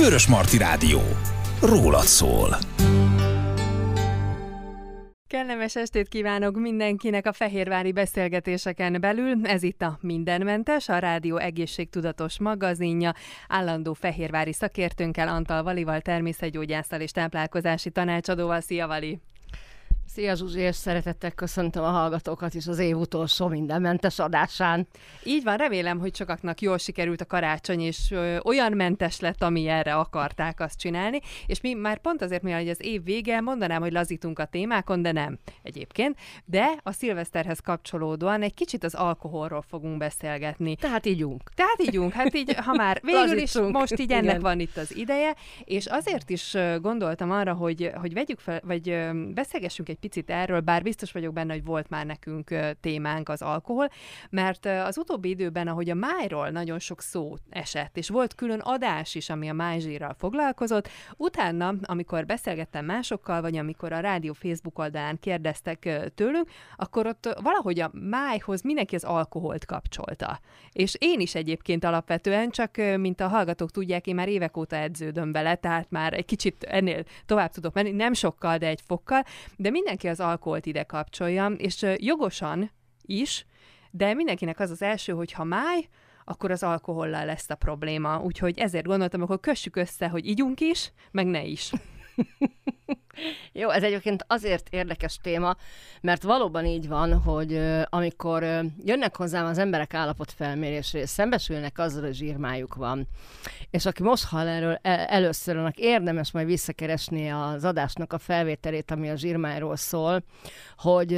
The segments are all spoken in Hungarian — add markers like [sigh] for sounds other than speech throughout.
Vörös Marti Rádió. Rólad szól. Kellemes estét kívánok mindenkinek a Fehérvári beszélgetéseken belül. Ez itt a Mindenmentes, a Rádió Egészségtudatos magazinja. Állandó fehérvári szakértőnkkel, Antal Valival, természetgyógyásztal és táplálkozási tanácsadóval. Szia, Vali! Szia Zsuzsi, és szeretettel köszöntöm a hallgatókat is az év utolsó mindenmentes adásán. Így van, remélem, hogy sokaknak jól sikerült a karácsony, és ö, olyan mentes lett, ami erre akarták azt csinálni, és mi már pont azért, mivel az év vége, mondanám, hogy lazítunk a témákon, de nem egyébként, de a szilveszterhez kapcsolódóan egy kicsit az alkoholról fogunk beszélgetni. Tehát ígyunk. Tehát ígyunk, hát így, ha már [laughs] végül is most így ennek Igen. van itt az ideje, és azért is gondoltam arra, hogy, hogy vegyük fel, vagy beszélgessünk egy picit erről, bár biztos vagyok benne, hogy volt már nekünk témánk az alkohol, mert az utóbbi időben, ahogy a májról nagyon sok szó esett, és volt külön adás is, ami a májzsírral foglalkozott, utána, amikor beszélgettem másokkal, vagy amikor a rádió Facebook oldalán kérdeztek tőlünk, akkor ott valahogy a májhoz mindenki az alkoholt kapcsolta. És én is egyébként alapvetően, csak mint a hallgatók tudják, én már évek óta edződöm vele, tehát már egy kicsit ennél tovább tudok menni, nem sokkal, de egy fokkal, de minden mindenki az alkoholt ide kapcsolja, és jogosan is, de mindenkinek az az első, hogy ha máj, akkor az alkohollal lesz a probléma. Úgyhogy ezért gondoltam, akkor kössük össze, hogy ígyunk is, meg ne is. Jó, ez egyébként azért érdekes téma, mert valóban így van, hogy amikor jönnek hozzám az emberek állapotfelmérésre, és szembesülnek azzal, hogy zsírmájuk van, és aki most hall erről el- először, annak érdemes majd visszakeresni az adásnak a felvételét, ami a zsírmájról szól, hogy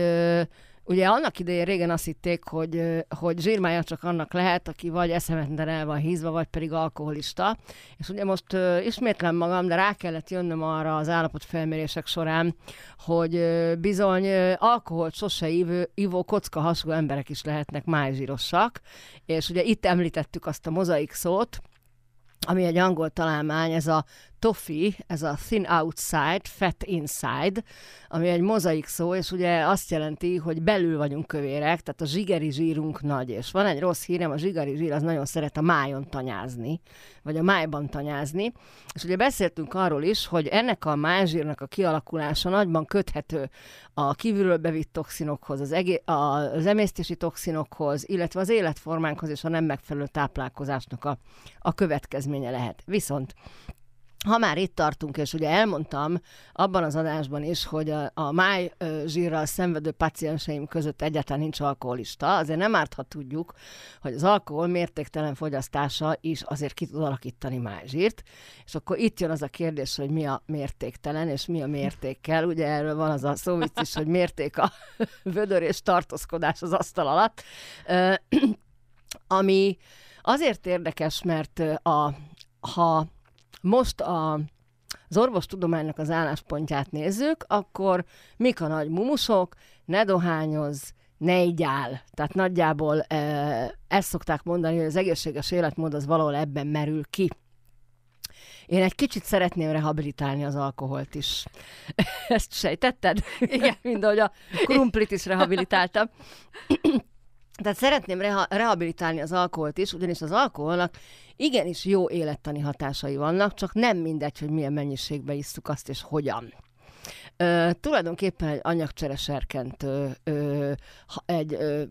Ugye annak idején régen azt hitték, hogy, hogy zsírmája csak annak lehet, aki vagy eszemetlen el van hízva, vagy pedig alkoholista. És ugye most ismétlem magam, de rá kellett jönnöm arra az állapotfelmérések során, hogy bizony uh, alkoholt sose ívő, ivó kocka hasonló emberek is lehetnek májzsírosak. És ugye itt említettük azt a mozaik szót, ami egy angol találmány, ez a toffee, ez a thin outside, fat inside, ami egy mozaik szó, és ugye azt jelenti, hogy belül vagyunk kövérek, tehát a zsigeri zsírunk nagy, és van egy rossz hírem, a zsigeri zsír az nagyon szeret a májon tanyázni, vagy a májban tanyázni, és ugye beszéltünk arról is, hogy ennek a májzsírnak a kialakulása nagyban köthető a kívülről bevitt toxinokhoz, az, egé- az emésztési toxinokhoz, illetve az életformánkhoz és a nem megfelelő táplálkozásnak a, a következménye lehet. Viszont ha már itt tartunk, és ugye elmondtam abban az adásban is, hogy a, a máj zsírral szenvedő pacienseim között egyáltalán nincs alkoholista, azért nem árt, ha tudjuk, hogy az alkohol mértéktelen fogyasztása is azért ki tud alakítani májzsírt, és akkor itt jön az a kérdés, hogy mi a mértéktelen, és mi a mértékkel. Ugye erről van az a szó is, hogy mérték a [laughs] vödör és tartózkodás az asztal alatt, [clears throat] ami azért érdekes, mert a, ha most a az orvostudománynak az álláspontját nézzük, akkor mik a nagy mumusok, ne dohányoz, ne igyál. Tehát nagyjából e, ezt szokták mondani, hogy az egészséges életmód az valahol ebben merül ki. Én egy kicsit szeretném rehabilitálni az alkoholt is. [laughs] Ezt sejtetted? Igen. Mind ahogy a krumplit is rehabilitáltam. [laughs] Tehát szeretném reha- rehabilitálni az alkoholt is, ugyanis az alkoholnak igenis jó élettani hatásai vannak, csak nem mindegy, hogy milyen mennyiségben isszuk azt, és hogyan. Ö, tulajdonképpen egy anyagcsere serkentő, ö, egy ö,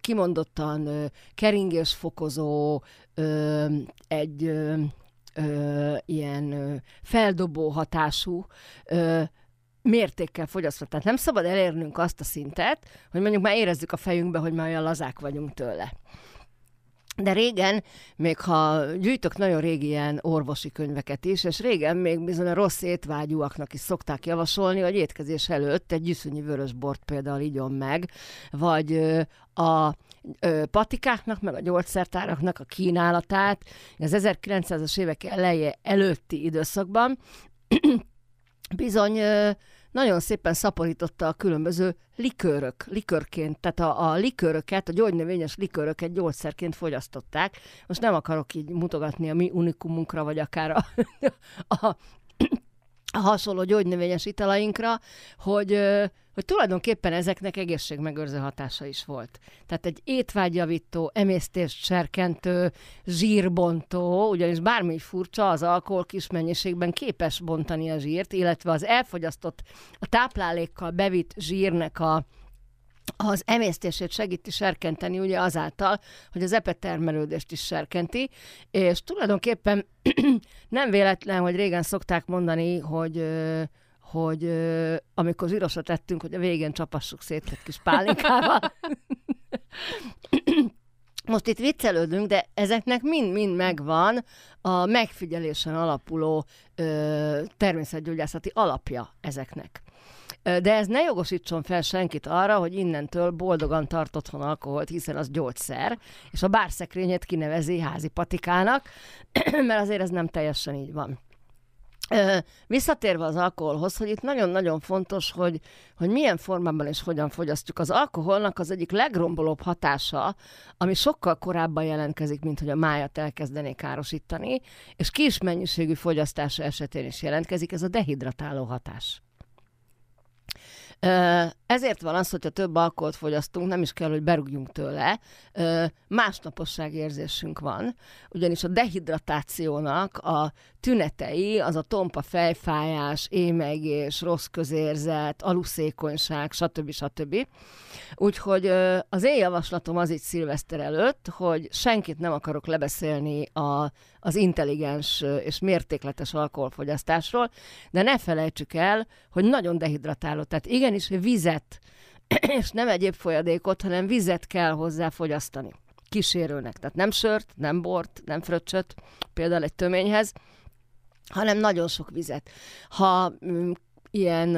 kimondottan ö, keringésfokozó, ö, egy ö, ö, ilyen ö, feldobó hatású ö, mértékkel fogyasztva. Tehát nem szabad elérnünk azt a szintet, hogy mondjuk már érezzük a fejünkbe, hogy már olyan lazák vagyunk tőle. De régen, még ha gyűjtök nagyon régi ilyen orvosi könyveket is, és régen még bizony a rossz étvágyúaknak is szokták javasolni, hogy étkezés előtt egy gyűszönyi vörösbort például igyon meg, vagy a patikáknak, meg a gyógyszertáraknak a kínálatát az 1900-as évek eleje előtti időszakban [clears throat] bizony nagyon szépen szaporította a különböző likőrök, likörként, tehát a, a likőröket, a gyógynövényes likőröket gyógyszerként fogyasztották. Most nem akarok így mutogatni a mi unikumunkra, vagy akár a, [laughs] a hasonló gyógynövényes italainkra, hogy, hogy tulajdonképpen ezeknek egészségmegőrző hatása is volt. Tehát egy étvágyjavító, emésztést serkentő, zsírbontó, ugyanis bármi furcsa, az alkohol kis mennyiségben képes bontani a zsírt, illetve az elfogyasztott, a táplálékkal bevitt zsírnek a az emésztését segíti serkenteni ugye azáltal, hogy az epetermelődést is serkenti, és tulajdonképpen [clears throat] nem véletlen, hogy régen szokták mondani, hogy hogy amikor zsírosra tettünk, hogy a végén csapassuk szét egy kis pálinkával. [clears throat] Most itt viccelődünk, de ezeknek mind-mind megvan a megfigyelésen alapuló ö, természetgyógyászati alapja ezeknek. De ez ne jogosítson fel senkit arra, hogy innentől boldogan tart otthon alkoholt, hiszen az gyógyszer, és a bárszekrényét kinevezi házi patikának, [clears throat] mert azért ez nem teljesen így van. Visszatérve az alkoholhoz, hogy itt nagyon-nagyon fontos, hogy, hogy milyen formában és hogyan fogyasztjuk. Az alkoholnak az egyik legrombolóbb hatása, ami sokkal korábban jelentkezik, mint hogy a májat elkezdené károsítani, és kis mennyiségű fogyasztása esetén is jelentkezik, ez a dehidratáló hatás. Ezért van az, hogyha több alkoholt fogyasztunk, nem is kell, hogy berúgjunk tőle, másnaposság érzésünk van, ugyanis a dehidratációnak a tünetei, az a tompa fejfájás, émegés, rossz közérzet, aluszékonyság, stb. stb. Úgyhogy az én javaslatom az itt szilveszter előtt, hogy senkit nem akarok lebeszélni a, az intelligens és mértékletes alkoholfogyasztásról, de ne felejtsük el, hogy nagyon dehidratáló. Tehát igenis vizet, [clears throat] és nem egyéb folyadékot, hanem vizet kell hozzá fogyasztani. Kísérőnek. Tehát nem sört, nem bort, nem fröccsöt, például egy töményhez, hanem nagyon sok vizet. Ha mm, ilyen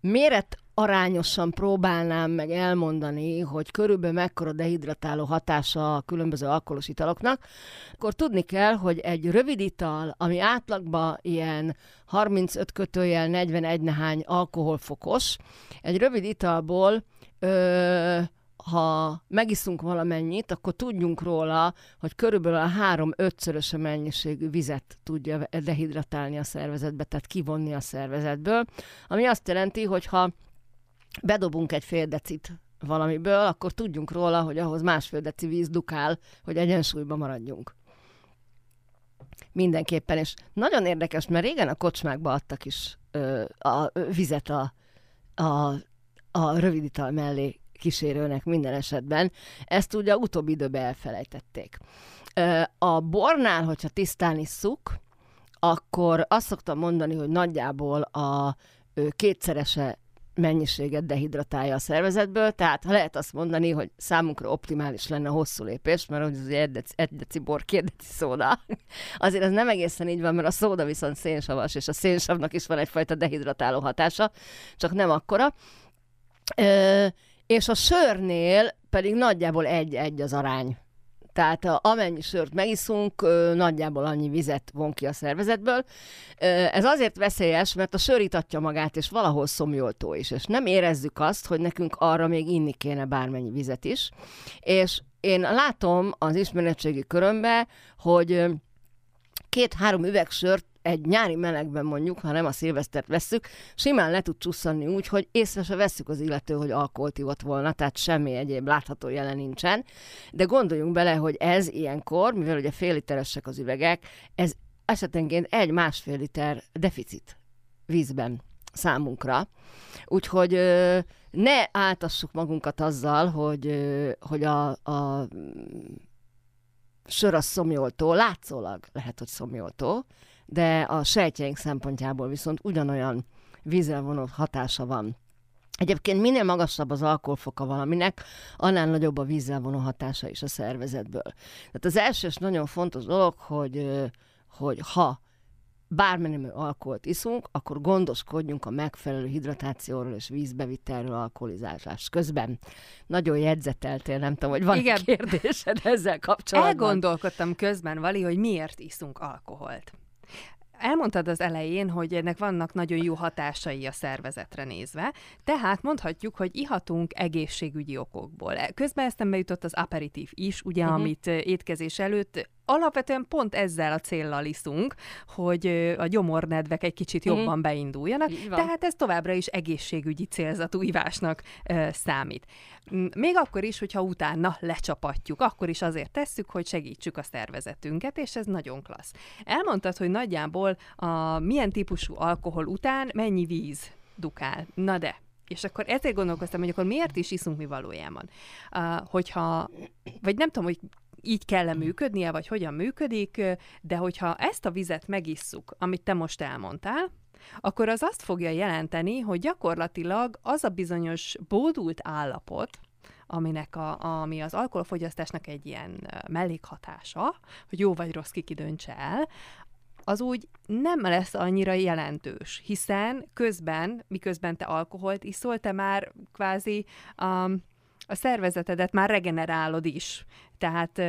méret arányosan próbálnám meg elmondani, hogy körülbelül mekkora dehidratáló hatása a különböző alkoholos italoknak, akkor tudni kell, hogy egy rövid ital, ami átlagban ilyen 35 kötőjel 41 nehány alkoholfokos, egy rövid italból ö, ha megiszunk valamennyit, akkor tudjunk róla, hogy körülbelül a három-ötszörös mennyiségű vizet tudja dehidratálni a szervezetbe, tehát kivonni a szervezetből, ami azt jelenti, hogy ha bedobunk egy fél decit valamiből, akkor tudjunk róla, hogy ahhoz másfél deci víz dukál, hogy egyensúlyban maradjunk. Mindenképpen, és nagyon érdekes, mert régen a kocsmákba adtak is ö, a vizet a, a, a rövid ital mellé kísérőnek minden esetben. Ezt ugye utóbbi időben elfelejtették. A bornál, hogyha tisztán isszuk, akkor azt szoktam mondani, hogy nagyjából a kétszerese mennyiséget dehidratálja a szervezetből, tehát ha lehet azt mondani, hogy számunkra optimális lenne a hosszú lépés, mert hogy az egy deci, egy deci bor, két deci szóda, [laughs] azért ez nem egészen így van, mert a szóda viszont szénsavas, és a szénsavnak is van egyfajta dehidratáló hatása, csak nem akkora. Ö, és a sörnél pedig nagyjából egy-egy az arány. Tehát amennyi sört megiszunk, nagyjából annyi vizet von ki a szervezetből. Ez azért veszélyes, mert a sör itatja magát, és valahol szomjoltó is, és nem érezzük azt, hogy nekünk arra még inni kéne bármennyi vizet is. És én látom az ismeretségi körömbe, hogy két-három üveg sört egy nyári melegben mondjuk, ha nem a szilvesztert vesszük, simán le tud csusszanni úgy, hogy észre se vesszük az illető, hogy alkoholt ivott volna, tehát semmi egyéb látható jelen nincsen. De gondoljunk bele, hogy ez ilyenkor, mivel ugye fél literesek az üvegek, ez esetenként egy-másfél liter deficit vízben számunkra. Úgyhogy ne áltassuk magunkat azzal, hogy, hogy a, a sör a szomjoltó, látszólag lehet, hogy szomjoltó, de a sejtjeink szempontjából viszont ugyanolyan vízzel vonott hatása van. Egyébként minél magasabb az alkoholfoka valaminek, annál nagyobb a vízzel vonó hatása is a szervezetből. Tehát az első és nagyon fontos dolog, hogy, hogy ha bármennyi alkoholt iszunk, akkor gondoskodjunk a megfelelő hidratációról és vízbevitelről alkoholizálás közben. Nagyon jegyzeteltél, nem tudom, hogy van Igen. kérdésed ezzel kapcsolatban. Elgondolkodtam közben, Vali, hogy miért iszunk alkoholt. Elmondtad az elején, hogy ennek vannak nagyon jó hatásai a szervezetre nézve, tehát mondhatjuk, hogy ihatunk egészségügyi okokból. Közben eszembe jutott az aperitív is, ugye, uh-huh. amit étkezés előtt alapvetően pont ezzel a céllal iszunk, hogy a gyomornedvek egy kicsit mhm. jobban beinduljanak, tehát ez továbbra is egészségügyi célzatú ivásnak ö, számít. Még akkor is, hogyha utána lecsapatjuk, akkor is azért tesszük, hogy segítsük a szervezetünket, és ez nagyon klassz. Elmondtad, hogy nagyjából a milyen típusú alkohol után mennyi víz dukál. Na de, és akkor ezért gondolkoztam, hogy akkor miért is iszunk mi valójában. Uh, hogyha, vagy nem tudom, hogy így kell -e működnie, vagy hogyan működik, de hogyha ezt a vizet megisszuk, amit te most elmondtál, akkor az azt fogja jelenteni, hogy gyakorlatilag az a bizonyos bódult állapot, aminek a, ami az alkoholfogyasztásnak egy ilyen mellékhatása, hogy jó vagy rossz ki döntse el, az úgy nem lesz annyira jelentős, hiszen közben, miközben te alkoholt iszol, te már kvázi um, a szervezetedet már regenerálod is. Tehát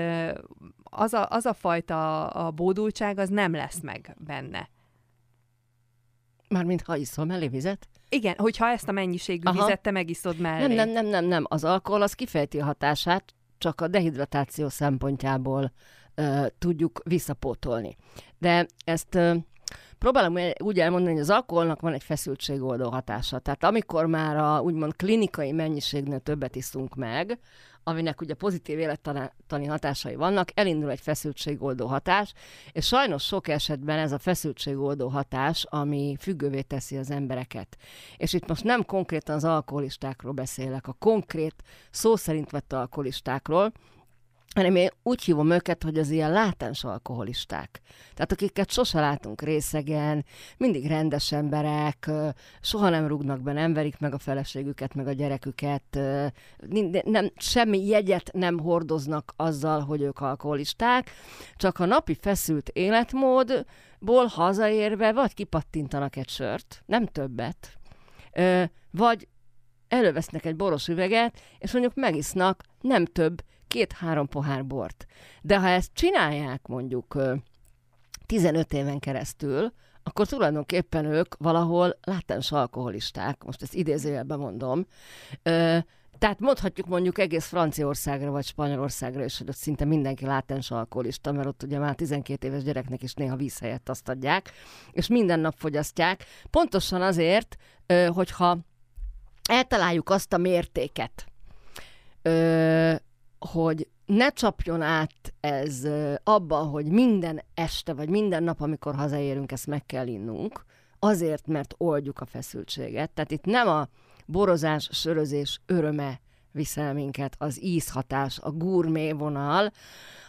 az a, az a fajta a bódultság, az nem lesz meg benne. Mármint ha iszol mellé vizet? Igen, hogyha ezt a mennyiségű Aha. vizet te megiszod mellé. Nem, nem, nem, nem, nem. Az alkohol az kifejti a hatását, csak a dehidratáció szempontjából uh, tudjuk visszapótolni. De ezt uh, próbálom úgy elmondani, hogy az alkoholnak van egy feszültségoldó hatása. Tehát amikor már a úgymond klinikai mennyiségnél többet iszunk meg, aminek ugye pozitív élettani hatásai vannak, elindul egy feszültségoldó hatás, és sajnos sok esetben ez a feszültségoldó hatás, ami függővé teszi az embereket. És itt most nem konkrétan az alkoholistákról beszélek, a konkrét szó szerint vett alkoholistákról, hanem én úgy hívom őket, hogy az ilyen látens alkoholisták. Tehát akiket sose látunk részegen, mindig rendes emberek, soha nem rúgnak be, nem verik meg a feleségüket, meg a gyereküket, nem, semmi jegyet nem hordoznak azzal, hogy ők alkoholisták, csak a napi feszült életmódból hazaérve vagy kipattintanak egy sört, nem többet, vagy elővesznek egy boros üveget, és mondjuk megisznak nem több két-három pohár bort. De ha ezt csinálják mondjuk 15 éven keresztül, akkor tulajdonképpen ők valahol látens alkoholisták, most ezt idézőjelben mondom, tehát mondhatjuk mondjuk egész Franciaországra vagy Spanyolországra is, hogy ott szinte mindenki látens alkoholista, mert ott ugye már 12 éves gyereknek is néha víz helyett azt adják, és minden nap fogyasztják. Pontosan azért, hogyha eltaláljuk azt a mértéket, hogy ne csapjon át ez abba, hogy minden este, vagy minden nap, amikor hazaérünk, ezt meg kell innunk, azért, mert oldjuk a feszültséget. Tehát itt nem a borozás, sörözés öröme viszel minket, az ízhatás, a gurmé vonal,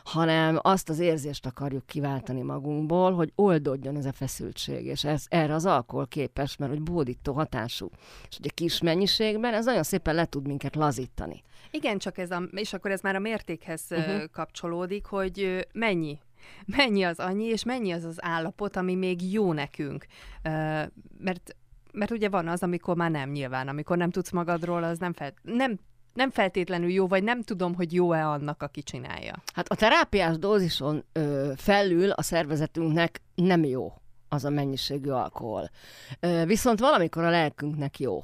hanem azt az érzést akarjuk kiváltani magunkból, hogy oldódjon ez a feszültség, és ez, erre az alkohol képes, mert hogy bódító hatású. És ugye kis mennyiségben ez nagyon szépen le tud minket lazítani. Igen, csak ez a, és akkor ez már a mértékhez uh-huh. kapcsolódik, hogy mennyi mennyi az annyi, és mennyi az az állapot, ami még jó nekünk. Mert mert ugye van az, amikor már nem nyilván, amikor nem tudsz magadról, az nem, fel, nem nem feltétlenül jó, vagy nem tudom, hogy jó-e annak, aki csinálja. Hát a terápiás dózison ö, felül a szervezetünknek nem jó az a mennyiségű alkohol. Ö, viszont valamikor a lelkünknek jó.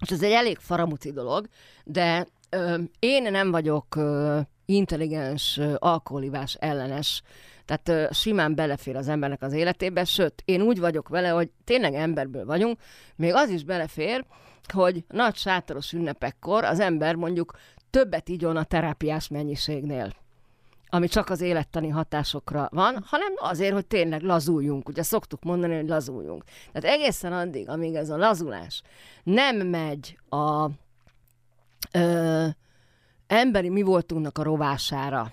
És ez egy elég faramuti dolog, de ö, én nem vagyok ö, intelligens ö, alkoholivás ellenes, tehát ö, simán belefér az embernek az életébe, sőt, én úgy vagyok vele, hogy tényleg emberből vagyunk, még az is belefér, hogy nagy sátoros ünnepekkor az ember mondjuk többet igyon a terápiás mennyiségnél ami csak az élettani hatásokra van, hanem azért, hogy tényleg lazuljunk. Ugye szoktuk mondani, hogy lazuljunk. Tehát egészen addig, amíg ez a lazulás nem megy a ö, emberi mi voltunknak a rovására,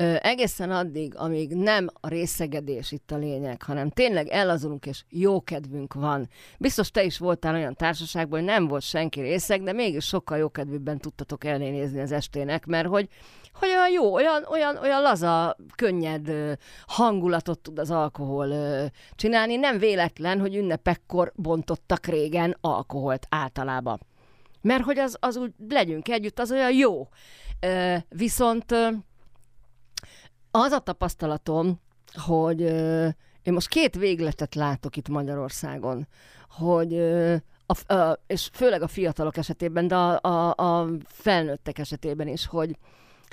Ö, egészen addig, amíg nem a részegedés itt a lényeg, hanem tényleg ellazulunk, és jó kedvünk van. Biztos te is voltál olyan társaságban, hogy nem volt senki részeg, de mégis sokkal jókedvűbben tudtatok elnézni az estének, mert hogy, hogy olyan jó, olyan, olyan, olyan laza, könnyed hangulatot tud az alkohol csinálni. Nem véletlen, hogy ünnepekkor bontottak régen alkoholt általában. Mert hogy az, az úgy legyünk együtt, az olyan jó. Viszont az a tapasztalatom, hogy ö, én most két végletet látok itt Magyarországon, hogy ö, a, a, és főleg a fiatalok esetében, de a, a, a felnőttek esetében is, hogy,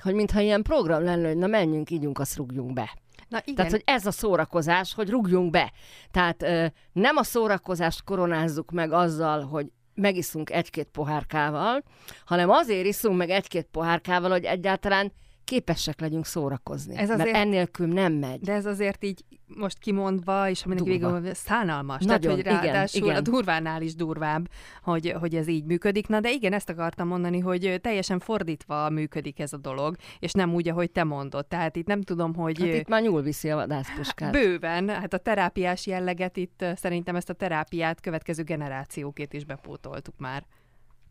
hogy mintha ilyen program lenne, hogy na menjünk, ígyunk, azt rúgjunk be. Na igen. Tehát, hogy ez a szórakozás, hogy rúgjunk be. Tehát ö, nem a szórakozást koronázzuk meg azzal, hogy megiszunk egy-két pohárkával, hanem azért iszunk meg egy-két pohárkával, hogy egyáltalán képesek legyünk szórakozni. Ez azért, mert ennélkül nem megy. De ez azért így most kimondva, és aminek végül szánalmas. Nagyon, Tehát, hogy ráadásul igen, igen. a durvánál is durvább, hogy, hogy ez így működik. Na de igen, ezt akartam mondani, hogy teljesen fordítva működik ez a dolog, és nem úgy, ahogy te mondod. Tehát itt nem tudom, hogy... Hát itt már nyúl viszi a vadászpuskát. Bőven, hát a terápiás jelleget itt szerintem ezt a terápiát következő generációkét is bepótoltuk már.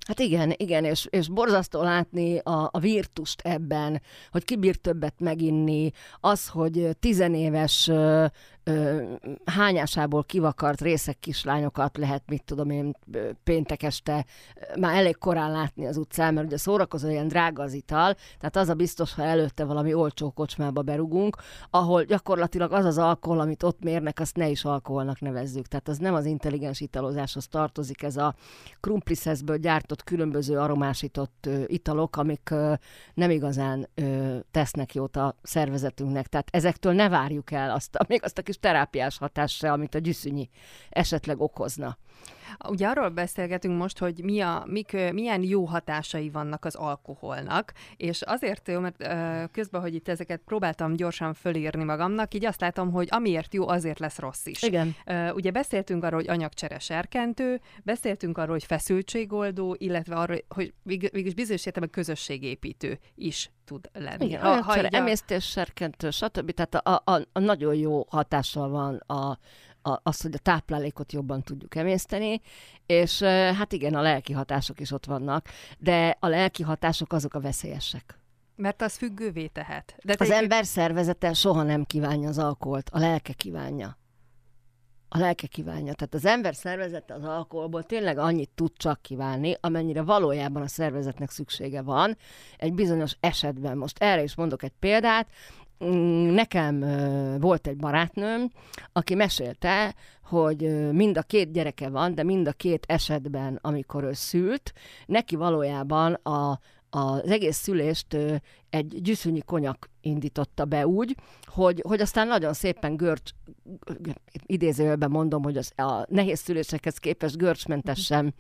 Hát igen, igen, és, és borzasztó látni a, a virtust ebben, hogy ki bír többet meginni, az, hogy tizenéves ö, hányásából kivakart részek kislányokat lehet, mit tudom én, péntek este már elég korán látni az utcán, mert ugye szórakozó ilyen drága az ital, tehát az a biztos, ha előtte valami olcsó kocsmába berugunk, ahol gyakorlatilag az az alkohol, amit ott mérnek, azt ne is alkoholnak nevezzük. Tehát az nem az intelligens italozáshoz tartozik, ez a krumpliszeszből gyártott különböző aromásított ö, italok, amik ö, nem igazán ö, tesznek jót a szervezetünknek. Tehát ezektől ne várjuk el azt, [laughs] még azt a kis kis terápiás hatásra, amit a gyűszűnyi esetleg okozna. Ugye arról beszélgetünk most, hogy mi a, mik, milyen jó hatásai vannak az alkoholnak, és azért jó, mert közben, hogy itt ezeket próbáltam gyorsan fölírni magamnak, így azt látom, hogy amiért jó, azért lesz rossz is. Igen. Ugye beszéltünk arról, hogy anyagcsere serkentő, beszéltünk arról, hogy feszültségoldó, illetve arról, hogy végülis bizonyos értelemben közösségépítő is tud lenni. Igen, ha, ha emésztés, serkentő, stb. Tehát a, a, a nagyon jó hatással van a, a, az, hogy a táplálékot jobban tudjuk emészteni, és hát igen, a lelki hatások is ott vannak, de a lelki hatások azok a veszélyesek. Mert az függővé tehet. De az egy... ember szervezete soha nem kívánja az alkoholt, a lelke kívánja. A lelke kívánja. Tehát az ember szervezete az alkoholból tényleg annyit tud csak kívánni, amennyire valójában a szervezetnek szüksége van egy bizonyos esetben. Most erre is mondok egy példát. Mm, nekem volt egy barátnőm, aki mesélte, hogy mind a két gyereke van, de mind a két esetben, amikor ő szült, neki valójában a, az egész szülést egy gyűszűnyi konyak indította be úgy, hogy, hogy aztán nagyon szépen görcs, idézőjelben mondom, hogy az, a nehéz szülésekhez képest görcsmentesen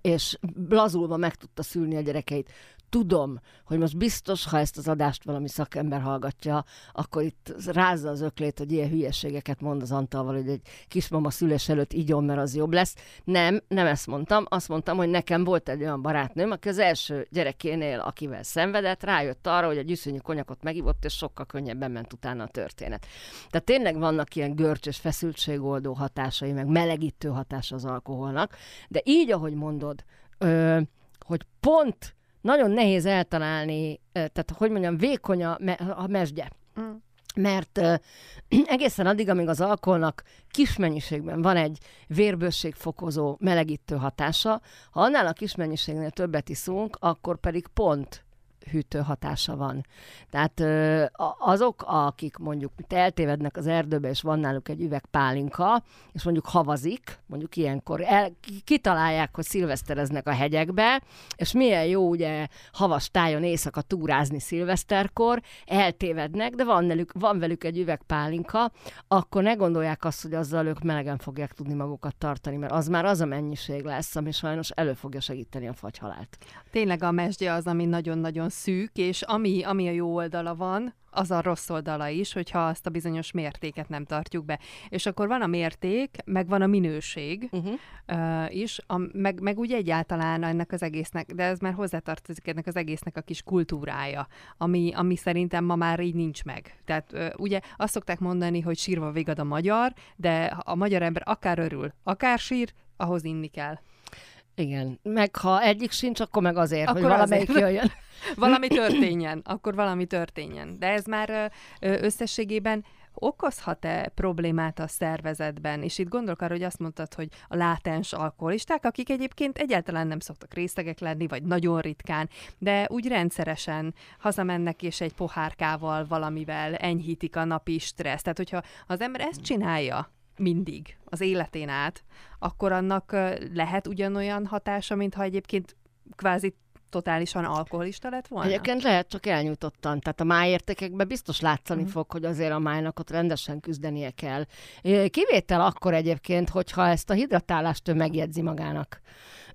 és blazulva meg tudta szülni a gyerekeit tudom, hogy most biztos, ha ezt az adást valami szakember hallgatja, akkor itt rázza az öklét, hogy ilyen hülyeségeket mond az Antalval, hogy egy kismama szülés előtt igyon, mert az jobb lesz. Nem, nem ezt mondtam. Azt mondtam, hogy nekem volt egy olyan barátnőm, aki az első gyerekénél, akivel szenvedett, rájött arra, hogy egy gyűszönyi konyakot megivott, és sokkal könnyebben ment utána a történet. Tehát tényleg vannak ilyen görcs és feszültségoldó hatásai, meg melegítő hatása az alkoholnak, de így, ahogy mondod, ö, hogy pont nagyon nehéz eltalálni, tehát hogy mondjam, vékony a, me- a mesdje. Mm. Mert uh, [clears throat] egészen addig, amíg az alkoholnak kis mennyiségben van egy vérbőségfokozó, melegítő hatása, ha annál a kis mennyiségnél többet iszunk, akkor pedig pont hűtő hatása van. Tehát azok, akik mondjuk eltévednek az erdőbe, és van náluk egy üveg pálinka, és mondjuk havazik, mondjuk ilyenkor el, kitalálják, hogy szilvesztereznek a hegyekbe, és milyen jó ugye havas tájon éjszaka túrázni szilveszterkor, eltévednek, de van velük, van velük egy üveg pálinka, akkor ne gondolják azt, hogy azzal ők melegen fogják tudni magukat tartani, mert az már az a mennyiség lesz, ami sajnos elő fogja segíteni a fagyhalált. Tényleg a mesdje az, ami nagyon-nagyon szűk, és ami, ami a jó oldala van, az a rossz oldala is, hogyha azt a bizonyos mértéket nem tartjuk be. És akkor van a mérték, meg van a minőség uh-huh. uh, is, a, meg, meg úgy egyáltalán ennek az egésznek, de ez már hozzátartozik ennek az egésznek a kis kultúrája, ami, ami szerintem ma már így nincs meg. Tehát uh, ugye azt szokták mondani, hogy sírva végad a magyar, de a magyar ember akár örül, akár sír, ahhoz inni kell. Igen, meg ha egyik sincs, akkor meg azért, akkor hogy valamelyik azért. jöjjön. [laughs] valami történjen, akkor valami történjen. De ez már összességében okozhat-e problémát a szervezetben? És itt gondolok arra, hogy azt mondtad, hogy a látens alkoholisták, akik egyébként egyáltalán nem szoktak részlegek lenni, vagy nagyon ritkán, de úgy rendszeresen hazamennek és egy pohárkával valamivel enyhítik a napi stressz. Tehát, hogyha az ember ezt csinálja, mindig az életén át, akkor annak lehet ugyanolyan hatása, mint ha egyébként kvázi totálisan alkoholista lett volna? Egyébként lehet, csak elnyújtottan. Tehát a májértékekben biztos látszani mm. fog, hogy azért a májnak ott rendesen küzdenie kell. Kivétel akkor egyébként, hogyha ezt a hidratálást ő megjegyzi magának.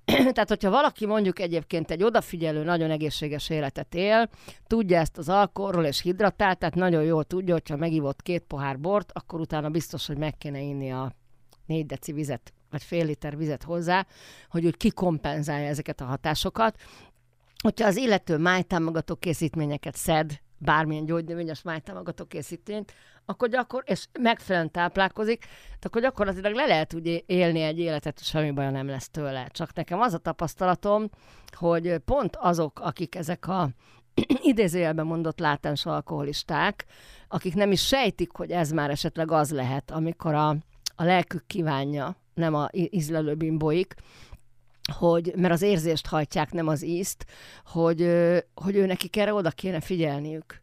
[clears throat] Tehát, hogyha valaki mondjuk egyébként egy odafigyelő, nagyon egészséges életet él, tudja ezt az alkoholról és hidratál, tehát nagyon jól tudja, hogyha megivott két pohár bort, akkor utána biztos, hogy meg kéne inni a négy deci vizet, vagy fél liter vizet hozzá, hogy úgy kikompenzálja ezeket a hatásokat. Hogyha az illető májtámogató készítményeket szed, bármilyen gyógynövényes májtámogató készítményt, akkor gyakor, és megfelelően táplálkozik, akkor gyakorlatilag le lehet úgy élni egy életet, semmi baja nem lesz tőle. Csak nekem az a tapasztalatom, hogy pont azok, akik ezek a [clears throat] idézőjelben mondott látens alkoholisták, akik nem is sejtik, hogy ez már esetleg az lehet, amikor a, a lelkük kívánja, nem a ízlelő bimboik, hogy, mert az érzést hajtják, nem az ízt, hogy, hogy ő nekik erre oda kéne figyelniük.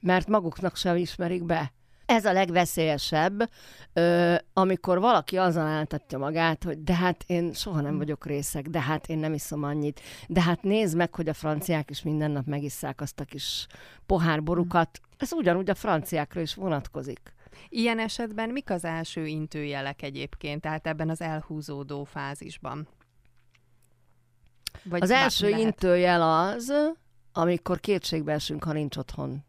Mert maguknak sem ismerik be. Ez a legveszélyesebb, amikor valaki azzal álltatja magát, hogy de hát én soha nem vagyok részek, de hát én nem iszom annyit, de hát nézd meg, hogy a franciák is minden nap megisszák azt a kis pohárborukat. Ez ugyanúgy a franciákra is vonatkozik. Ilyen esetben mik az első intőjelek egyébként, tehát ebben az elhúzódó fázisban? Vagy az első lehet. intőjel az, amikor kétségbe esünk, ha nincs otthon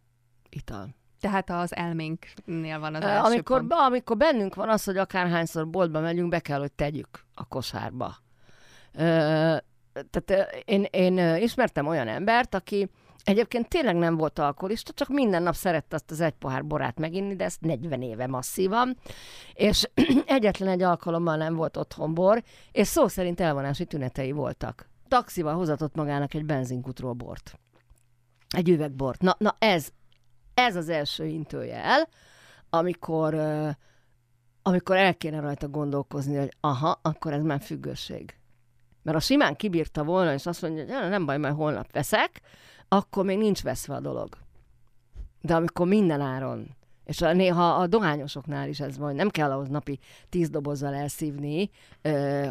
ital. Tehát az elménknél van az első amikor, pont. amikor bennünk van az, hogy akárhányszor boltba megyünk, be kell, hogy tegyük a kosárba. Tehát én, én ismertem olyan embert, aki egyébként tényleg nem volt alkoholista, csak minden nap szerette azt az egy pohár borát meginni, de ezt 40 éve masszívan, és [clears throat] egyetlen egy alkalommal nem volt otthon bor, és szó szerint elvonási tünetei voltak taxival hozatott magának egy benzinkutról bort. Egy üvegbort. Na, na ez, ez az első intőjel, amikor, amikor el kéne rajta gondolkozni, hogy aha, akkor ez már függőség. Mert a simán kibírta volna, és azt mondja, hogy nem baj, majd holnap veszek, akkor még nincs veszve a dolog. De amikor minden áron és a, néha a dohányosoknál is ez van, nem kell ahhoz napi tíz dobozzal elszívni,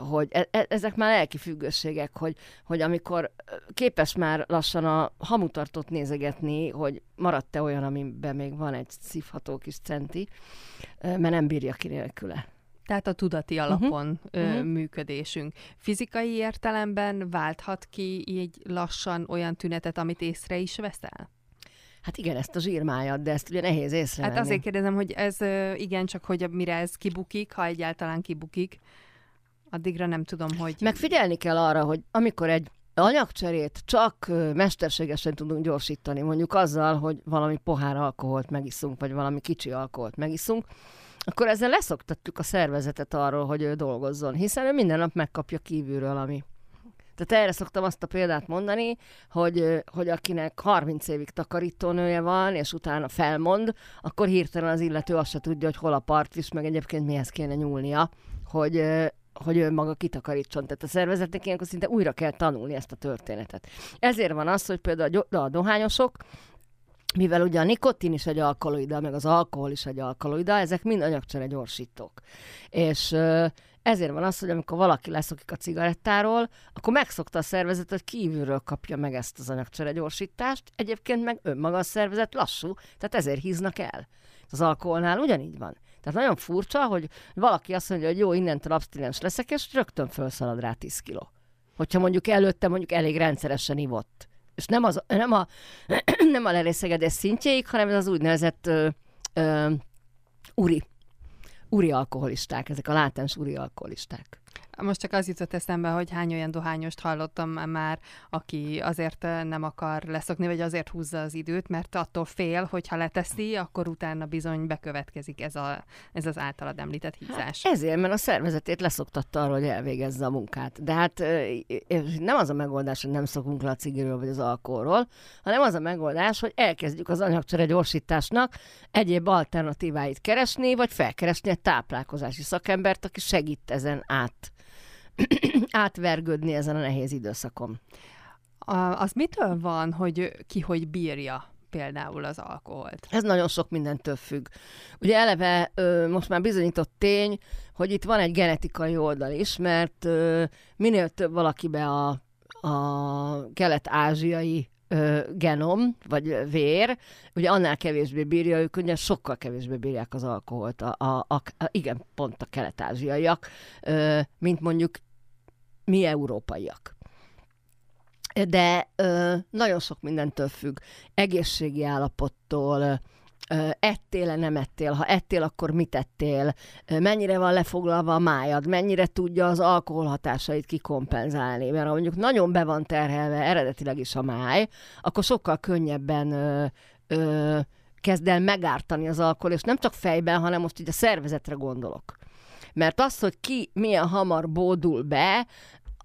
hogy e, e, ezek már lelki függőségek, hogy, hogy amikor képes már lassan a hamutartót nézegetni, hogy maradt-e olyan, amiben még van egy szívható kis centi, mert nem bírja ki nélküle. Tehát a tudati mhm. alapon uh-huh. ö, uh-huh. működésünk. Fizikai értelemben válthat ki így lassan olyan tünetet, amit észre is veszel? Hát igen, ezt a zsírmájat, de ezt ugye nehéz észrevenni. Hát azért kérdezem, hogy ez igen, csak hogy mire ez kibukik, ha egyáltalán kibukik, addigra nem tudom, hogy... Megfigyelni kell arra, hogy amikor egy anyagcserét csak mesterségesen tudunk gyorsítani, mondjuk azzal, hogy valami pohár alkoholt megiszunk, vagy valami kicsi alkoholt megiszunk, akkor ezzel leszoktatjuk a szervezetet arról, hogy ő dolgozzon, hiszen ő minden nap megkapja kívülről, ami tehát erre szoktam azt a példát mondani, hogy, hogy akinek 30 évig takarítónője van, és utána felmond, akkor hirtelen az illető azt se tudja, hogy hol a partvis, meg egyébként mihez kéne nyúlnia, hogy, hogy ő maga kitakarítson. Tehát a szervezetnek ilyenkor szinte újra kell tanulni ezt a történetet. Ezért van az, hogy például a, dohányosok, mivel ugye a nikotin is egy alkaloida, meg az alkohol is egy alkaloida, ezek mind anyagcsere gyorsítók. És ezért van az, hogy amikor valaki leszokik a cigarettáról, akkor megszokta a szervezet, hogy kívülről kapja meg ezt az anyagcsere gyorsítást, egyébként meg önmaga a szervezet lassú, tehát ezért híznak el. Az alkoholnál ugyanígy van. Tehát nagyon furcsa, hogy valaki azt mondja, hogy jó, innentől abstinens leszek, és rögtön felszalad rá 10 kiló. Hogyha mondjuk előtte mondjuk elég rendszeresen ivott. És nem, az, nem a, [clears throat] nem a lerészegedés szintjéig, hanem ez az úgynevezett ö, ö, uri úri alkoholisták, ezek a látens úri alkoholisták. Most csak az jutott eszembe, hogy hány olyan dohányost hallottam már, aki azért nem akar leszokni, vagy azért húzza az időt, mert attól fél, hogy ha leteszi, akkor utána bizony bekövetkezik ez, a, ez az általad említett hízás. Hát ezért, mert a szervezetét leszoktatta arra, hogy elvégezze a munkát. De hát nem az a megoldás, hogy nem szokunk le a cigiről vagy az alkoholról, hanem az a megoldás, hogy elkezdjük az anyagcsere gyorsításnak egyéb alternatíváit keresni, vagy felkeresni egy táplálkozási szakembert, aki segít ezen át [clears throat] átvergődni ezen a nehéz időszakon. A, az mitől van, hogy ki hogy bírja például az alkoholt? Ez nagyon sok mindentől függ. Ugye eleve ö, most már bizonyított tény, hogy itt van egy genetikai oldal is, mert ö, minél több valakibe a a kelet-ázsiai ö, genom, vagy vér, ugye annál kevésbé bírja, ők ugye sokkal kevésbé bírják az alkoholt, a, a, a, a, igen, pont a kelet-ázsiaiak, ö, mint mondjuk mi európaiak. De ö, nagyon sok mindentől függ, egészségi állapottól, ettél-e, nem ettél, ha ettél, akkor mit ettél, mennyire van lefoglalva a májad, mennyire tudja az alkohol hatásait kikompenzálni, mert ha mondjuk nagyon be van terhelve eredetileg is a máj, akkor sokkal könnyebben ö, ö, kezd el megártani az alkohol, és nem csak fejben, hanem most így a szervezetre gondolok. Mert az, hogy ki milyen hamar bódul be,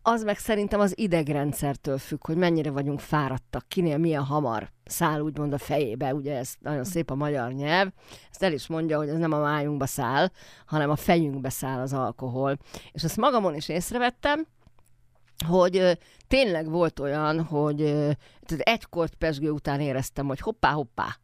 az meg szerintem az idegrendszertől függ, hogy mennyire vagyunk fáradtak, kinél milyen hamar száll úgymond a fejébe, ugye ez nagyon szép a magyar nyelv, ezt el is mondja, hogy ez nem a májunkba száll, hanem a fejünkbe száll az alkohol. És ezt magamon is észrevettem, hogy ö, tényleg volt olyan, hogy ö, egy kort pesgő után éreztem, hogy hoppá, hoppá.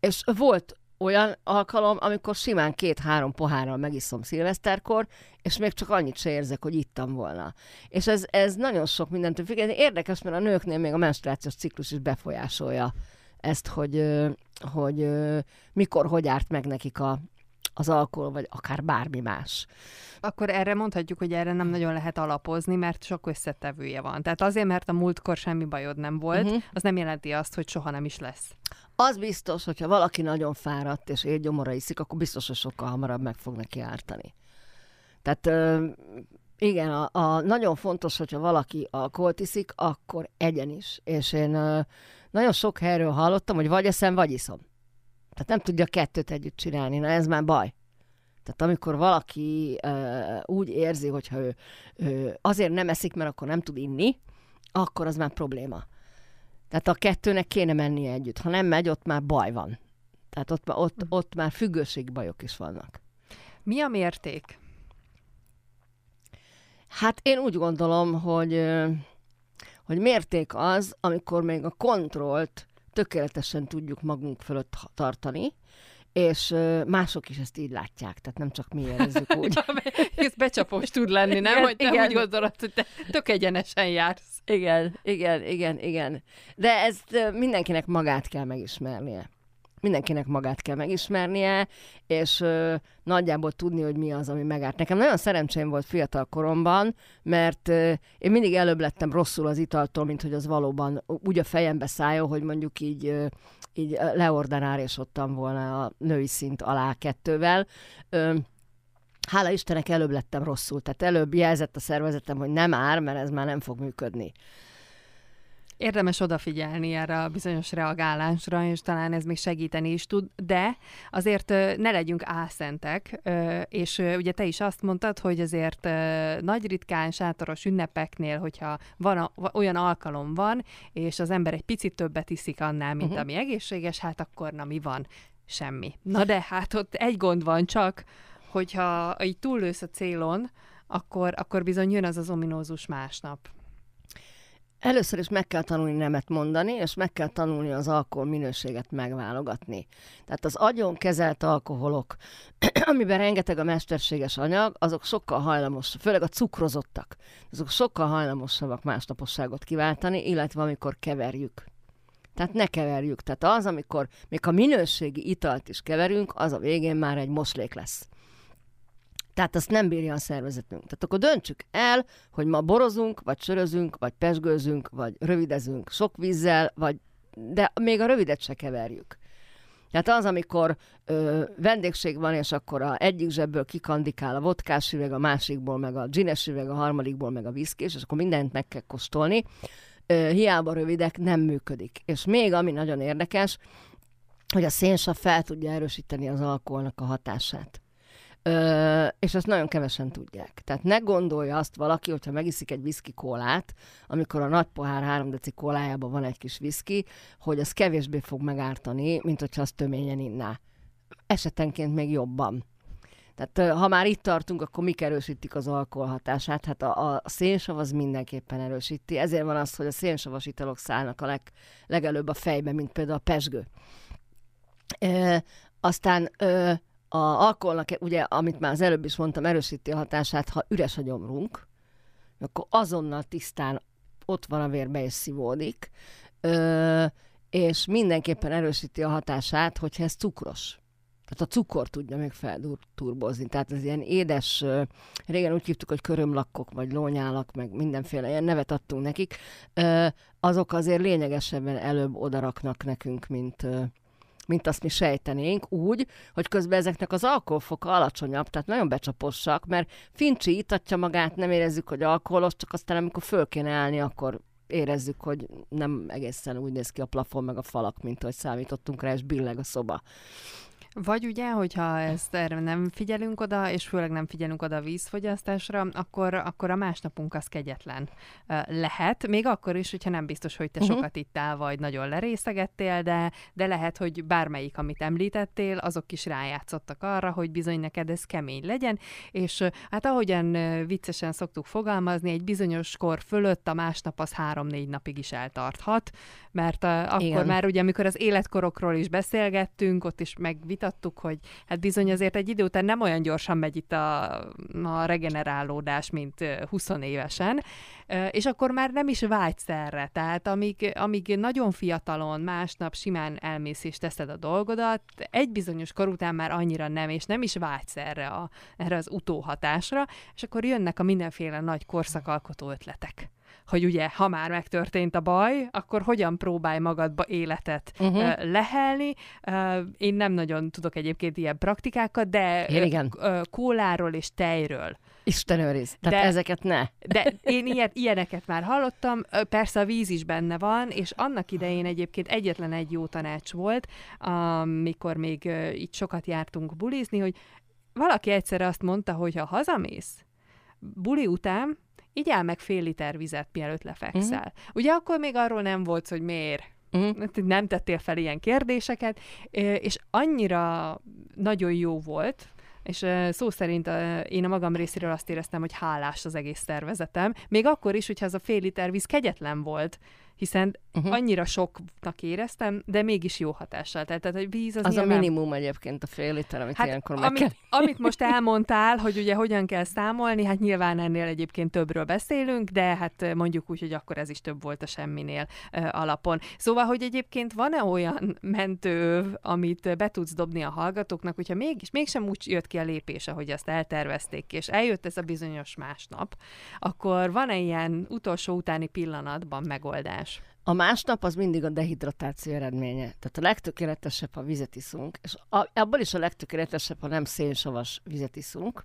És volt olyan alkalom, amikor simán két-három pohárral megiszom szilveszterkor, és még csak annyit se érzek, hogy ittam volna. És ez, ez nagyon sok mindentől függ. Érdekes, mert a nőknél még a menstruációs ciklus is befolyásolja ezt, hogy, hogy mikor, hogy árt meg nekik a, az alkohol, vagy akár bármi más. Akkor erre mondhatjuk, hogy erre nem nagyon lehet alapozni, mert sok összetevője van. Tehát azért, mert a múltkor semmi bajod nem volt, uh-huh. az nem jelenti azt, hogy soha nem is lesz. Az biztos, hogyha valaki nagyon fáradt és éjgyomora iszik, akkor biztos, hogy sokkal hamarabb meg fog neki ártani. Tehát igen, a, a, nagyon fontos, hogyha valaki alkoholt iszik, akkor egyen is. És én nagyon sok helyről hallottam, hogy vagy eszem, vagy iszom. Tehát nem tudja kettőt együtt csinálni, na ez már baj. Tehát amikor valaki úgy érzi, hogyha ő, ő azért nem eszik, mert akkor nem tud inni, akkor az már probléma. Tehát a kettőnek kéne mennie együtt. Ha nem megy, ott már baj van. Tehát ott, ott, ott már függőségbajok is vannak. Mi a mérték? Hát én úgy gondolom, hogy, hogy mérték az, amikor még a kontrollt tökéletesen tudjuk magunk fölött tartani, és mások is ezt így látják, tehát nem csak mi érezzük [laughs] úgy. Ez becsapós tud lenni, nem? Igen, hogy te igen. úgy gondolod, hogy te tök egyenesen jársz. Igen, igen, igen, igen. De ezt mindenkinek magát kell megismernie mindenkinek magát kell megismernie, és ö, nagyjából tudni, hogy mi az, ami megárt. Nekem nagyon szerencsém volt fiatal koromban, mert ö, én mindig előbb lettem rosszul az italtól, mint hogy az valóban úgy a fejembe szálljon, hogy mondjuk így, ö, így leordanárésodtam volna a női szint alá kettővel. Ö, hála Istennek előbb lettem rosszul, tehát előbb jelzett a szervezetem, hogy nem ár, mert ez már nem fog működni. Érdemes odafigyelni erre a bizonyos reagálásra, és talán ez még segíteni is tud, de azért ne legyünk álszentek, és ugye te is azt mondtad, hogy azért nagy ritkán, sátoros ünnepeknél, hogyha van a, olyan alkalom van, és az ember egy picit többet iszik annál, mint uh-huh. ami egészséges, hát akkor na mi van? Semmi. Na de hát ott egy gond van csak, hogyha így túllősz a célon, akkor, akkor bizony jön az az ominózus másnap. Először is meg kell tanulni nemet mondani, és meg kell tanulni az alkohol minőséget megválogatni. Tehát az agyon kezelt alkoholok, [clears throat] amiben rengeteg a mesterséges anyag, azok sokkal hajlamos, főleg a cukrozottak, azok sokkal hajlamosabbak másnaposságot kiváltani, illetve amikor keverjük. Tehát ne keverjük. Tehát az, amikor még a minőségi italt is keverünk, az a végén már egy moslék lesz. Tehát azt nem bírja a szervezetünk. Tehát akkor döntsük el, hogy ma borozunk, vagy sörözünk, vagy pesgőzünk, vagy rövidezünk sok vízzel, vagy de még a rövidet se keverjük. Tehát az, amikor ö, vendégség van, és akkor a egyik zsebből kikandikál a vodkás üveg, a másikból meg a gines üveg, a harmadikból meg a viszki, és akkor mindent meg kell kóstolni, ö, hiába rövidek, nem működik. És még ami nagyon érdekes, hogy a szénsav fel tudja erősíteni az alkoholnak a hatását. Ö, és ezt nagyon kevesen tudják. Tehát ne gondolja azt valaki, hogyha megiszik egy viszki kólát, amikor a nagy pohár 3 deci kólájában van egy kis viszki, hogy az kevésbé fog megártani, mint hogyha az töményen inná. Esetenként még jobban. Tehát ha már itt tartunk, akkor mik erősítik az alkohol? Hát a, a szénsav az mindenképpen erősíti. Ezért van az, hogy a szénsavas italok szállnak a leg, legelőbb a fejbe, mint például a pesgő. E, aztán ö, a alkoholnak, ugye, amit már az előbb is mondtam, erősíti a hatását, ha üres a gyomrunk, akkor azonnal tisztán ott van a vérbe és szívódik, ö, és mindenképpen erősíti a hatását, hogyha ez cukros. Tehát a cukor tudja még felturbozni. Tehát az ilyen édes, régen úgy hívtuk, hogy körömlakkok, vagy lónyálak, meg mindenféle ilyen nevet adtunk nekik, azok azért lényegesebben előbb odaraknak nekünk, mint, mint azt mi sejtenénk, úgy, hogy közben ezeknek az alkoholfoka alacsonyabb, tehát nagyon becsapossak, mert Fincsi itatja magát, nem érezzük, hogy alkoholos, csak aztán amikor föl kéne állni, akkor érezzük, hogy nem egészen úgy néz ki a plafon meg a falak, mint ahogy számítottunk rá, és billeg a szoba. Vagy ugye, hogyha ezt erre nem figyelünk oda, és főleg nem figyelünk oda a vízfogyasztásra, akkor, akkor a másnapunk az kegyetlen lehet, még akkor is, hogyha nem biztos, hogy te uh-huh. sokat ittál, vagy nagyon lerészegettél, de, de lehet, hogy bármelyik, amit említettél, azok is rájátszottak arra, hogy bizony neked ez kemény legyen, és hát ahogyan viccesen szoktuk fogalmazni, egy bizonyos kor fölött a másnap az három-négy napig is eltarthat, mert a, akkor Igen. már ugye, amikor az életkorokról is beszélgettünk, ott is megvitattuk, vitattuk, hogy hát bizony azért egy idő után nem olyan gyorsan megy itt a, a regenerálódás, mint 20 évesen, és akkor már nem is vágysz erre. Tehát amíg, amíg nagyon fiatalon, másnap simán elmész és teszed a dolgodat, egy bizonyos kor után már annyira nem, és nem is vágysz erre, a, erre az utóhatásra, és akkor jönnek a mindenféle nagy korszakalkotó ötletek hogy ugye, ha már megtörtént a baj, akkor hogyan próbálj magadba életet uh-huh. uh, lehelni. Én nem nagyon tudok egyébként ilyen praktikákat, de én igen. Kóláról és tejről. Isten őriz, tehát de, ezeket ne. De én ilyet, ilyeneket már hallottam, persze a víz is benne van, és annak idején egyébként egyetlen egy jó tanács volt, amikor még itt sokat jártunk bulizni, hogy valaki egyszer azt mondta, hogy ha hazamész, buli után, igyál meg fél liter vizet, mielőtt lefekszel. Uh-huh. Ugye akkor még arról nem volt, hogy miért. Uh-huh. Nem tettél fel ilyen kérdéseket, és annyira nagyon jó volt, és szó szerint én a magam részéről azt éreztem, hogy hálás az egész szervezetem, még akkor is, hogyha az a fél liter víz kegyetlen volt, hiszen uh-huh. annyira soknak éreztem, de mégis jó hatással. Tehát, tehát a víz az Az nyilván... a minimum egyébként a fél liter, amit hát, ilyenkor meg amit, kell. amit [laughs] most elmondtál, hogy ugye hogyan kell számolni, hát nyilván ennél egyébként többről beszélünk, de hát mondjuk úgy, hogy akkor ez is több volt a semminél uh, alapon. Szóval, hogy egyébként van-e olyan mentő, amit be tudsz dobni a hallgatóknak, hogyha mégis, mégsem úgy jött ki a lépés, ahogy azt eltervezték, és eljött ez a bizonyos másnap, akkor van-e ilyen utolsó utáni pillanatban megoldás? A másnap az mindig a dehidratáció eredménye. Tehát a legtökéletesebb, ha vizet iszunk, és a, abban is a legtökéletesebb, ha nem szénsavas vizet iszunk.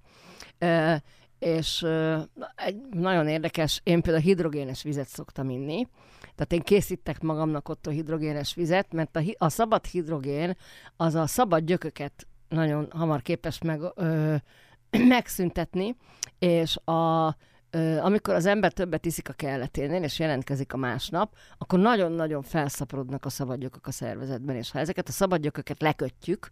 E, és e, egy nagyon érdekes, én például hidrogénes vizet szoktam inni, tehát én készítek magamnak ott a hidrogénes vizet, mert a, a szabad hidrogén az a szabad gyököket nagyon hamar képes meg, ö, [clears throat] megszüntetni, és a amikor az ember többet iszik a kelleténél, és jelentkezik a másnap, akkor nagyon-nagyon felszaporodnak a szabadgyökök a szervezetben, és ha ezeket a szabadgyököket lekötjük,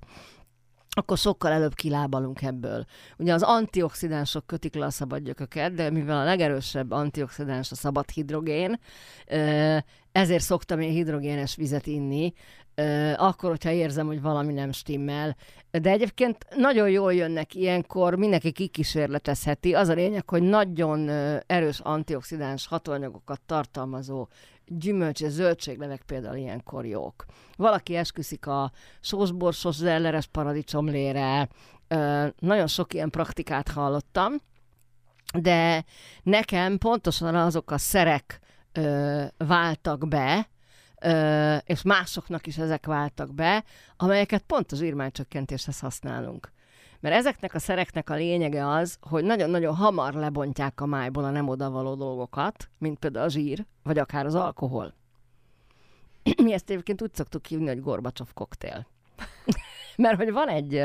akkor sokkal előbb kilábalunk ebből. Ugye az antioxidánsok kötik le a szabadgyököket, de mivel a legerősebb antioxidáns a szabad hidrogén, ezért szoktam én hidrogénes vizet inni, akkor, hogyha érzem, hogy valami nem stimmel. De egyébként nagyon jól jönnek ilyenkor, mindenki kikísérletezheti. Az a lényeg, hogy nagyon erős antioxidáns hatóanyagokat tartalmazó gyümölcs és zöldséglevek például ilyenkor jók. Valaki esküszik a sósborsos zelleres paradicsomlére, nagyon sok ilyen praktikát hallottam, de nekem pontosan azok a szerek váltak be, és másoknak is ezek váltak be, amelyeket pont az írmánycsökkentéshez használunk. Mert ezeknek a szereknek a lényege az, hogy nagyon-nagyon hamar lebontják a májból a nem odavaló dolgokat, mint például a zsír, vagy akár az alkohol. [clears throat] Mi ezt egyébként úgy szoktuk hívni, hogy Gorbacsov koktél. [laughs] Mert hogy van egy,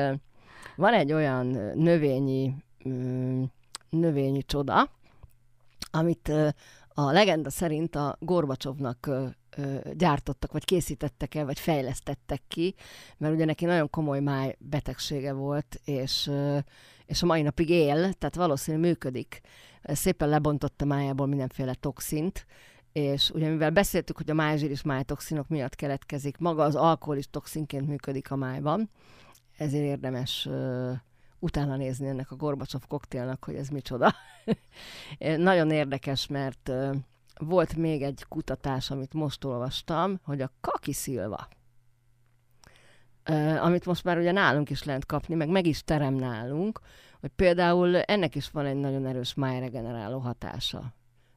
van egy olyan növényi, növényi csoda, amit a legenda szerint a Gorbacsovnak gyártottak, vagy készítettek el, vagy fejlesztettek ki, mert ugye neki nagyon komoly máj betegsége volt, és, és a mai napig él, tehát valószínűleg működik. Szépen lebontotta májából mindenféle toxint, és ugye mivel beszéltük, hogy a májzsír is májtoxinok miatt keletkezik, maga az alkohol is toxinként működik a májban, ezért érdemes uh, utána nézni ennek a Gorbacsov koktélnak, hogy ez micsoda. [laughs] Nagyon érdekes, mert volt még egy kutatás, amit most olvastam, hogy a kaki szilva, amit most már ugye nálunk is lehet kapni, meg meg is terem nálunk, hogy például ennek is van egy nagyon erős májregeneráló hatása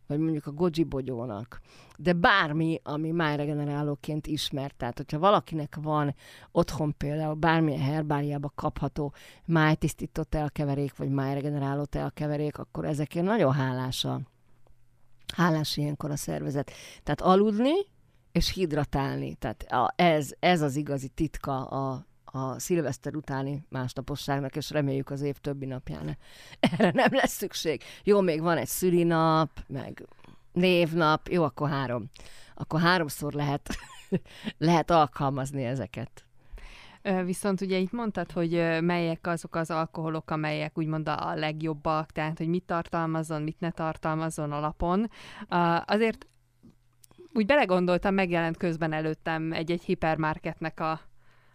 vagy mondjuk a goji bogyónak, de bármi, ami májregenerálóként ismert. Tehát, hogyha valakinek van otthon például bármilyen herbáriába kapható májtisztító telkeverék, vagy májregeneráló telkeverék, akkor ezekért nagyon hálás a, hálás ilyenkor a szervezet. Tehát aludni, és hidratálni. Tehát a, ez, ez az igazi titka a, a szilveszter utáni másnaposságnak, és reméljük az év többi napján [laughs] erre nem lesz szükség. Jó, még van egy szülinap, meg névnap, jó, akkor három. Akkor háromszor lehet, [laughs] lehet alkalmazni ezeket. Viszont ugye itt mondtad, hogy melyek azok az alkoholok, amelyek úgymond a legjobbak, tehát hogy mit tartalmazon, mit ne tartalmazon alapon. Azért úgy belegondoltam, megjelent közben előttem egy-egy hipermarketnek a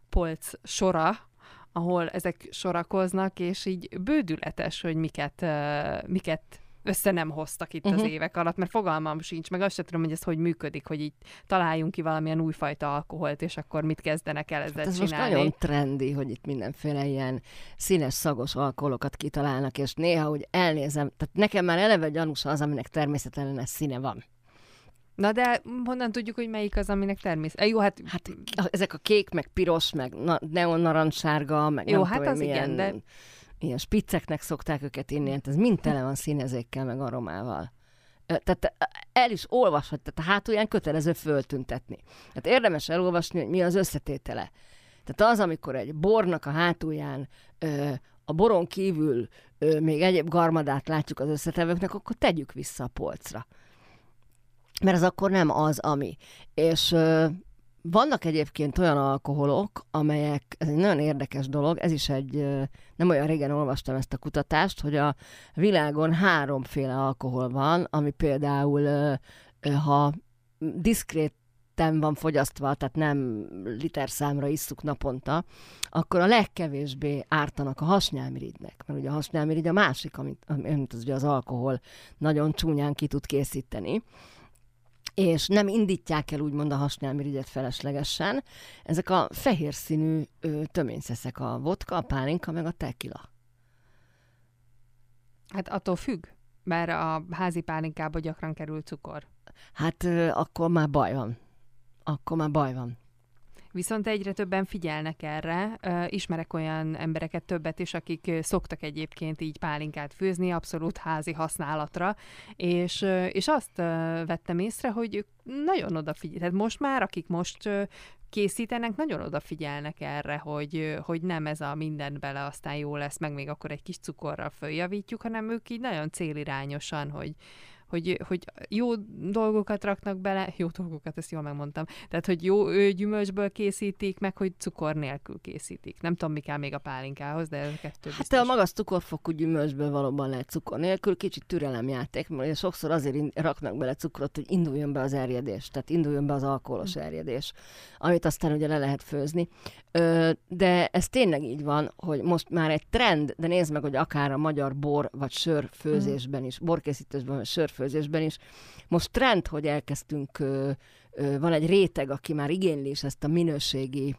polc sora, ahol ezek sorakoznak, és így bődületes, hogy miket, miket össze nem hoztak itt uh-huh. az mhm. évek alatt, mert fogalmam sincs, meg azt sem tudom, hogy ez hogy működik, hogy így találjunk ki valamilyen újfajta alkoholt, és akkor mit kezdenek el ezzel hát ez csinálni. most nagyon trendi, hogy itt mindenféle ilyen színes, szagos alkoholokat kitalálnak, és néha úgy elnézem, tehát nekem már eleve gyanús az, aminek természetesen színe van. Na de honnan tudjuk, hogy melyik az, aminek természet? Jó, hát... hát ezek a kék, meg piros, meg na- neon narancssárga, meg Jó, nem hát tudom, az milyen, igen, de... ilyen spicceknek szokták őket inni, hát ez mind tele van színezékkel, meg aromával. Tehát el is olvashat, tehát a hátulján kötelező föltüntetni. Tehát érdemes elolvasni, hogy mi az összetétele. Tehát az, amikor egy bornak a hátulján a boron kívül még egyéb garmadát látjuk az összetevőknek, akkor tegyük vissza a polcra mert az akkor nem az, ami. És vannak egyébként olyan alkoholok, amelyek, ez egy nagyon érdekes dolog, ez is egy, nem olyan régen olvastam ezt a kutatást, hogy a világon háromféle alkohol van, ami például, ha diszkrét van fogyasztva, tehát nem liter számra isszuk naponta, akkor a legkevésbé ártanak a hasnyálmirigynek. Mert ugye a hasnyálmirigy a másik, amit, amit az, ugye az alkohol nagyon csúnyán ki tud készíteni és nem indítják el úgymond a hasnyálmirigyet feleslegesen. Ezek a fehér színű töményszeszek, a vodka, a pálinka, meg a tequila. Hát attól függ, mert a házi pálinkába gyakran kerül cukor. Hát akkor már baj van. Akkor már baj van. Viszont egyre többen figyelnek erre. Ismerek olyan embereket többet is, akik szoktak egyébként így pálinkát főzni, abszolút házi használatra, és, és azt vettem észre, hogy ők nagyon odafigyelnek. Tehát most már, akik most készítenek, nagyon odafigyelnek erre, hogy, hogy nem ez a minden bele, aztán jó lesz, meg még akkor egy kis cukorral följavítjuk, hanem ők így nagyon célirányosan, hogy, hogy, hogy jó dolgokat raknak bele, jó dolgokat, ezt jól megmondtam, tehát, hogy jó gyümölcsből készítik, meg hogy cukor nélkül készítik. Nem tudom, mi kell még a pálinkához, de ez a kettő Hát biztos. a magas cukorfokú gyümölcsből valóban lehet cukor nélkül, kicsit türelemjáték, mert sokszor azért raknak bele cukrot, hogy induljon be az erjedés, tehát induljon be az alkoholos hm. erjedés, amit aztán ugye le lehet főzni. De ez tényleg így van, hogy most már egy trend, de nézd meg, hogy akár a magyar bor vagy sör főzésben is, borkészítésben vagy sörfőzésben is, most trend, hogy elkezdtünk, van egy réteg, aki már igényli is ezt a minőségi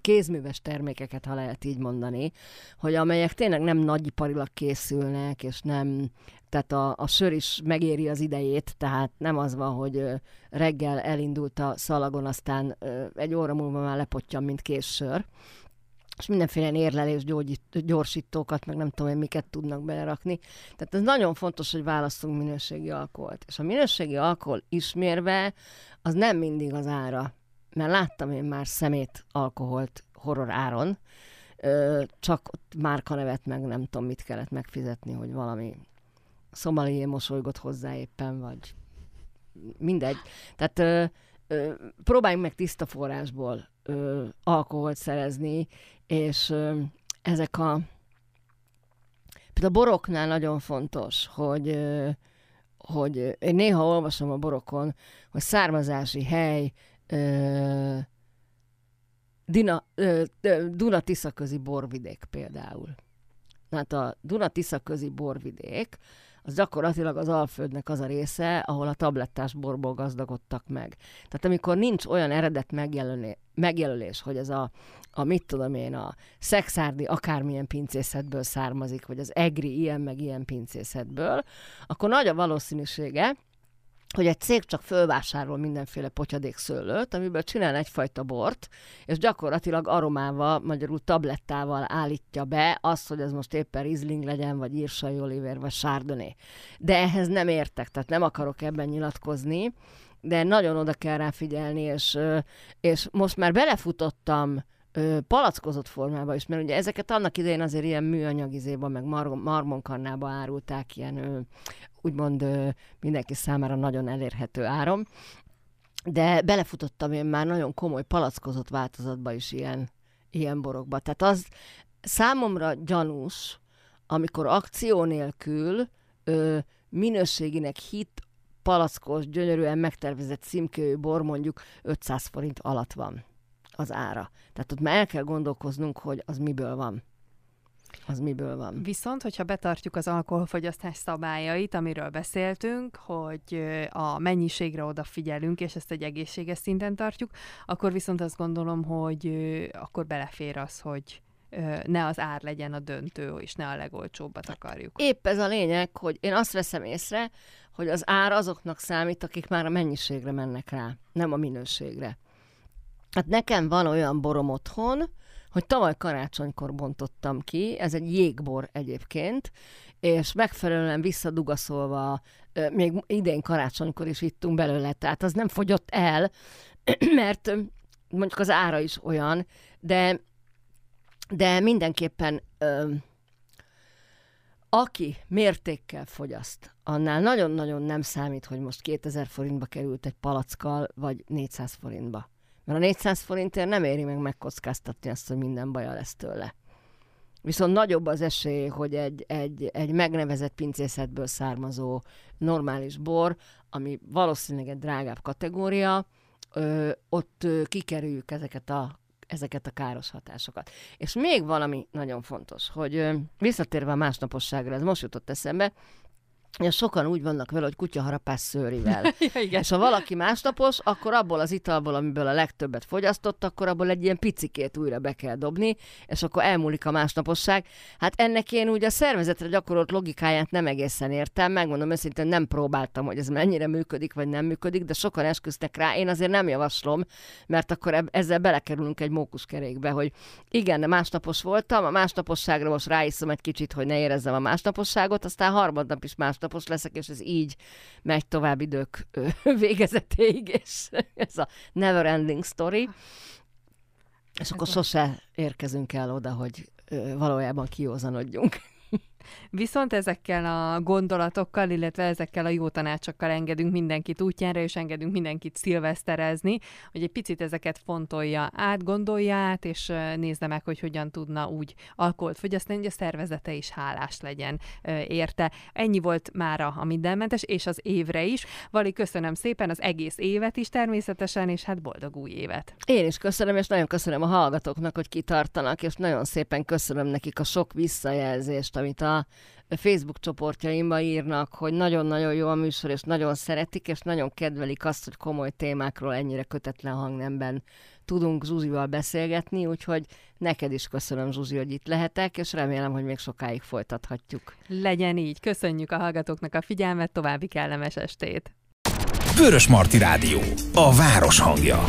kézműves termékeket, ha lehet így mondani, hogy amelyek tényleg nem nagyiparilag készülnek, és nem, tehát a, a sör is megéri az idejét, tehát nem az van, hogy reggel elindult a szalagon, aztán egy óra múlva már lepottyan, mint kész sör, és mindenféle érlelés gyorsítókat, meg nem tudom én miket tudnak belerakni. Tehát ez nagyon fontos, hogy választunk minőségi alkoholt. És a minőségi alkohol ismérve, az nem mindig az ára mert láttam én már szemét alkoholt horror áron, csak márkanevet meg nem tudom mit kellett megfizetni, hogy valami szomalié mosolygott hozzá éppen, vagy mindegy. Tehát ö, ö, próbáljunk meg tiszta forrásból ö, alkoholt szerezni, és ö, ezek a például a boroknál nagyon fontos, hogy ö, hogy én néha olvasom a borokon, hogy származási hely, Dina, Duna-Tisza közi borvidék például. Hát a Duna-Tisza közi borvidék, az gyakorlatilag az Alföldnek az a része, ahol a tablettás borból gazdagodtak meg. Tehát amikor nincs olyan eredet megjelölés, megjelölés hogy ez a, a mit tudom én, a szexárdi akármilyen pincészetből származik, vagy az egri ilyen meg ilyen pincészetből, akkor nagy a valószínűsége, hogy egy cég csak fölvásárol mindenféle potyadék szőlőt, amiből csinál egyfajta bort, és gyakorlatilag aromával, magyarul tablettával állítja be azt, hogy ez most éppen Riesling legyen, vagy Irsai Oliver, vagy Chardonnay. De ehhez nem értek, tehát nem akarok ebben nyilatkozni, de nagyon oda kell rá figyelni, és, és most már belefutottam palackozott formába is, mert ugye ezeket annak idején azért ilyen műanyagizéban, meg mar- marmonkarnába árulták, ilyen úgymond mindenki számára nagyon elérhető áron, de belefutottam én már nagyon komoly palackozott változatba is ilyen, ilyen borokba. Tehát az számomra gyanús, amikor akció nélkül ö, minőségének hit palackos, gyönyörűen megtervezett címkéjű bor mondjuk 500 forint alatt van az ára. Tehát ott már el kell gondolkoznunk, hogy az miből van. Az miből van. Viszont, hogyha betartjuk az alkoholfogyasztás szabályait, amiről beszéltünk, hogy a mennyiségre odafigyelünk, és ezt egy egészséges szinten tartjuk, akkor viszont azt gondolom, hogy akkor belefér az, hogy ne az ár legyen a döntő, és ne a legolcsóbbat akarjuk. Épp ez a lényeg, hogy én azt veszem észre, hogy az ár azoknak számít, akik már a mennyiségre mennek rá, nem a minőségre. Hát nekem van olyan borom otthon, hogy tavaly karácsonykor bontottam ki, ez egy jégbor egyébként, és megfelelően visszadugaszolva, még idén karácsonykor is ittunk belőle, tehát az nem fogyott el, [clears throat] mert mondjuk az ára is olyan, de, de mindenképpen aki mértékkel fogyaszt, annál nagyon-nagyon nem számít, hogy most 2000 forintba került egy palackkal, vagy 400 forintba. Mert a 400 forintért nem éri meg megkockáztatni azt, hogy minden baja lesz tőle. Viszont nagyobb az esély, hogy egy, egy, egy megnevezett pincészetből származó normális bor, ami valószínűleg egy drágább kategória, ö, ott ö, kikerüljük ezeket a, ezeket a káros hatásokat. És még valami nagyon fontos, hogy ö, visszatérve a másnaposságra, ez most jutott eszembe, Ja, sokan úgy vannak vele, hogy kutyaharapás szőrivel. [laughs] ja, igen. És ha valaki másnapos, akkor abból az italból, amiből a legtöbbet fogyasztott, akkor abból egy ilyen picikét újra be kell dobni, és akkor elmúlik a másnaposság. Hát ennek én úgy a szervezetre gyakorolt logikáját nem egészen értem, megmondom őszintén, nem próbáltam, hogy ez mennyire működik, vagy nem működik, de sokan esküsznek rá, én azért nem javaslom, mert akkor ezzel belekerülünk egy mókuskerékbe, hogy igen, másnapos voltam, a másnaposságra most ráiszom egy kicsit, hogy ne érezzem a másnaposságot, aztán harmadnap is más másnapos leszek, és ez így megy tovább idők [laughs] végezetéig, és ez a never ending story. És akkor sose érkezünk el oda, hogy valójában kiózanodjunk. Viszont ezekkel a gondolatokkal, illetve ezekkel a jó tanácsokkal engedünk mindenkit útjára, és engedünk mindenkit szilveszterezni, hogy egy picit ezeket fontolja át, gondolja át, és nézze meg, hogy hogyan tudna úgy alkoholt fogyasztani, hogy a szervezete is hálás legyen érte. Ennyi volt mára a mindenmentes, és az évre is. Vali, köszönöm szépen az egész évet is természetesen, és hát boldog új évet. Én is köszönöm, és nagyon köszönöm a hallgatóknak, hogy kitartanak, és nagyon szépen köszönöm nekik a sok visszajelzést, amit a Facebook csoportjaimba írnak, hogy nagyon-nagyon jó a műsor, és nagyon szeretik, és nagyon kedvelik azt, hogy komoly témákról ennyire kötetlen hangnemben tudunk Zsuzsival beszélgetni, úgyhogy neked is köszönöm, Zsuzsi, hogy itt lehetek, és remélem, hogy még sokáig folytathatjuk. Legyen így. Köszönjük a hallgatóknak a figyelmet, további kellemes estét. Vörös Marti Rádió. A város hangja.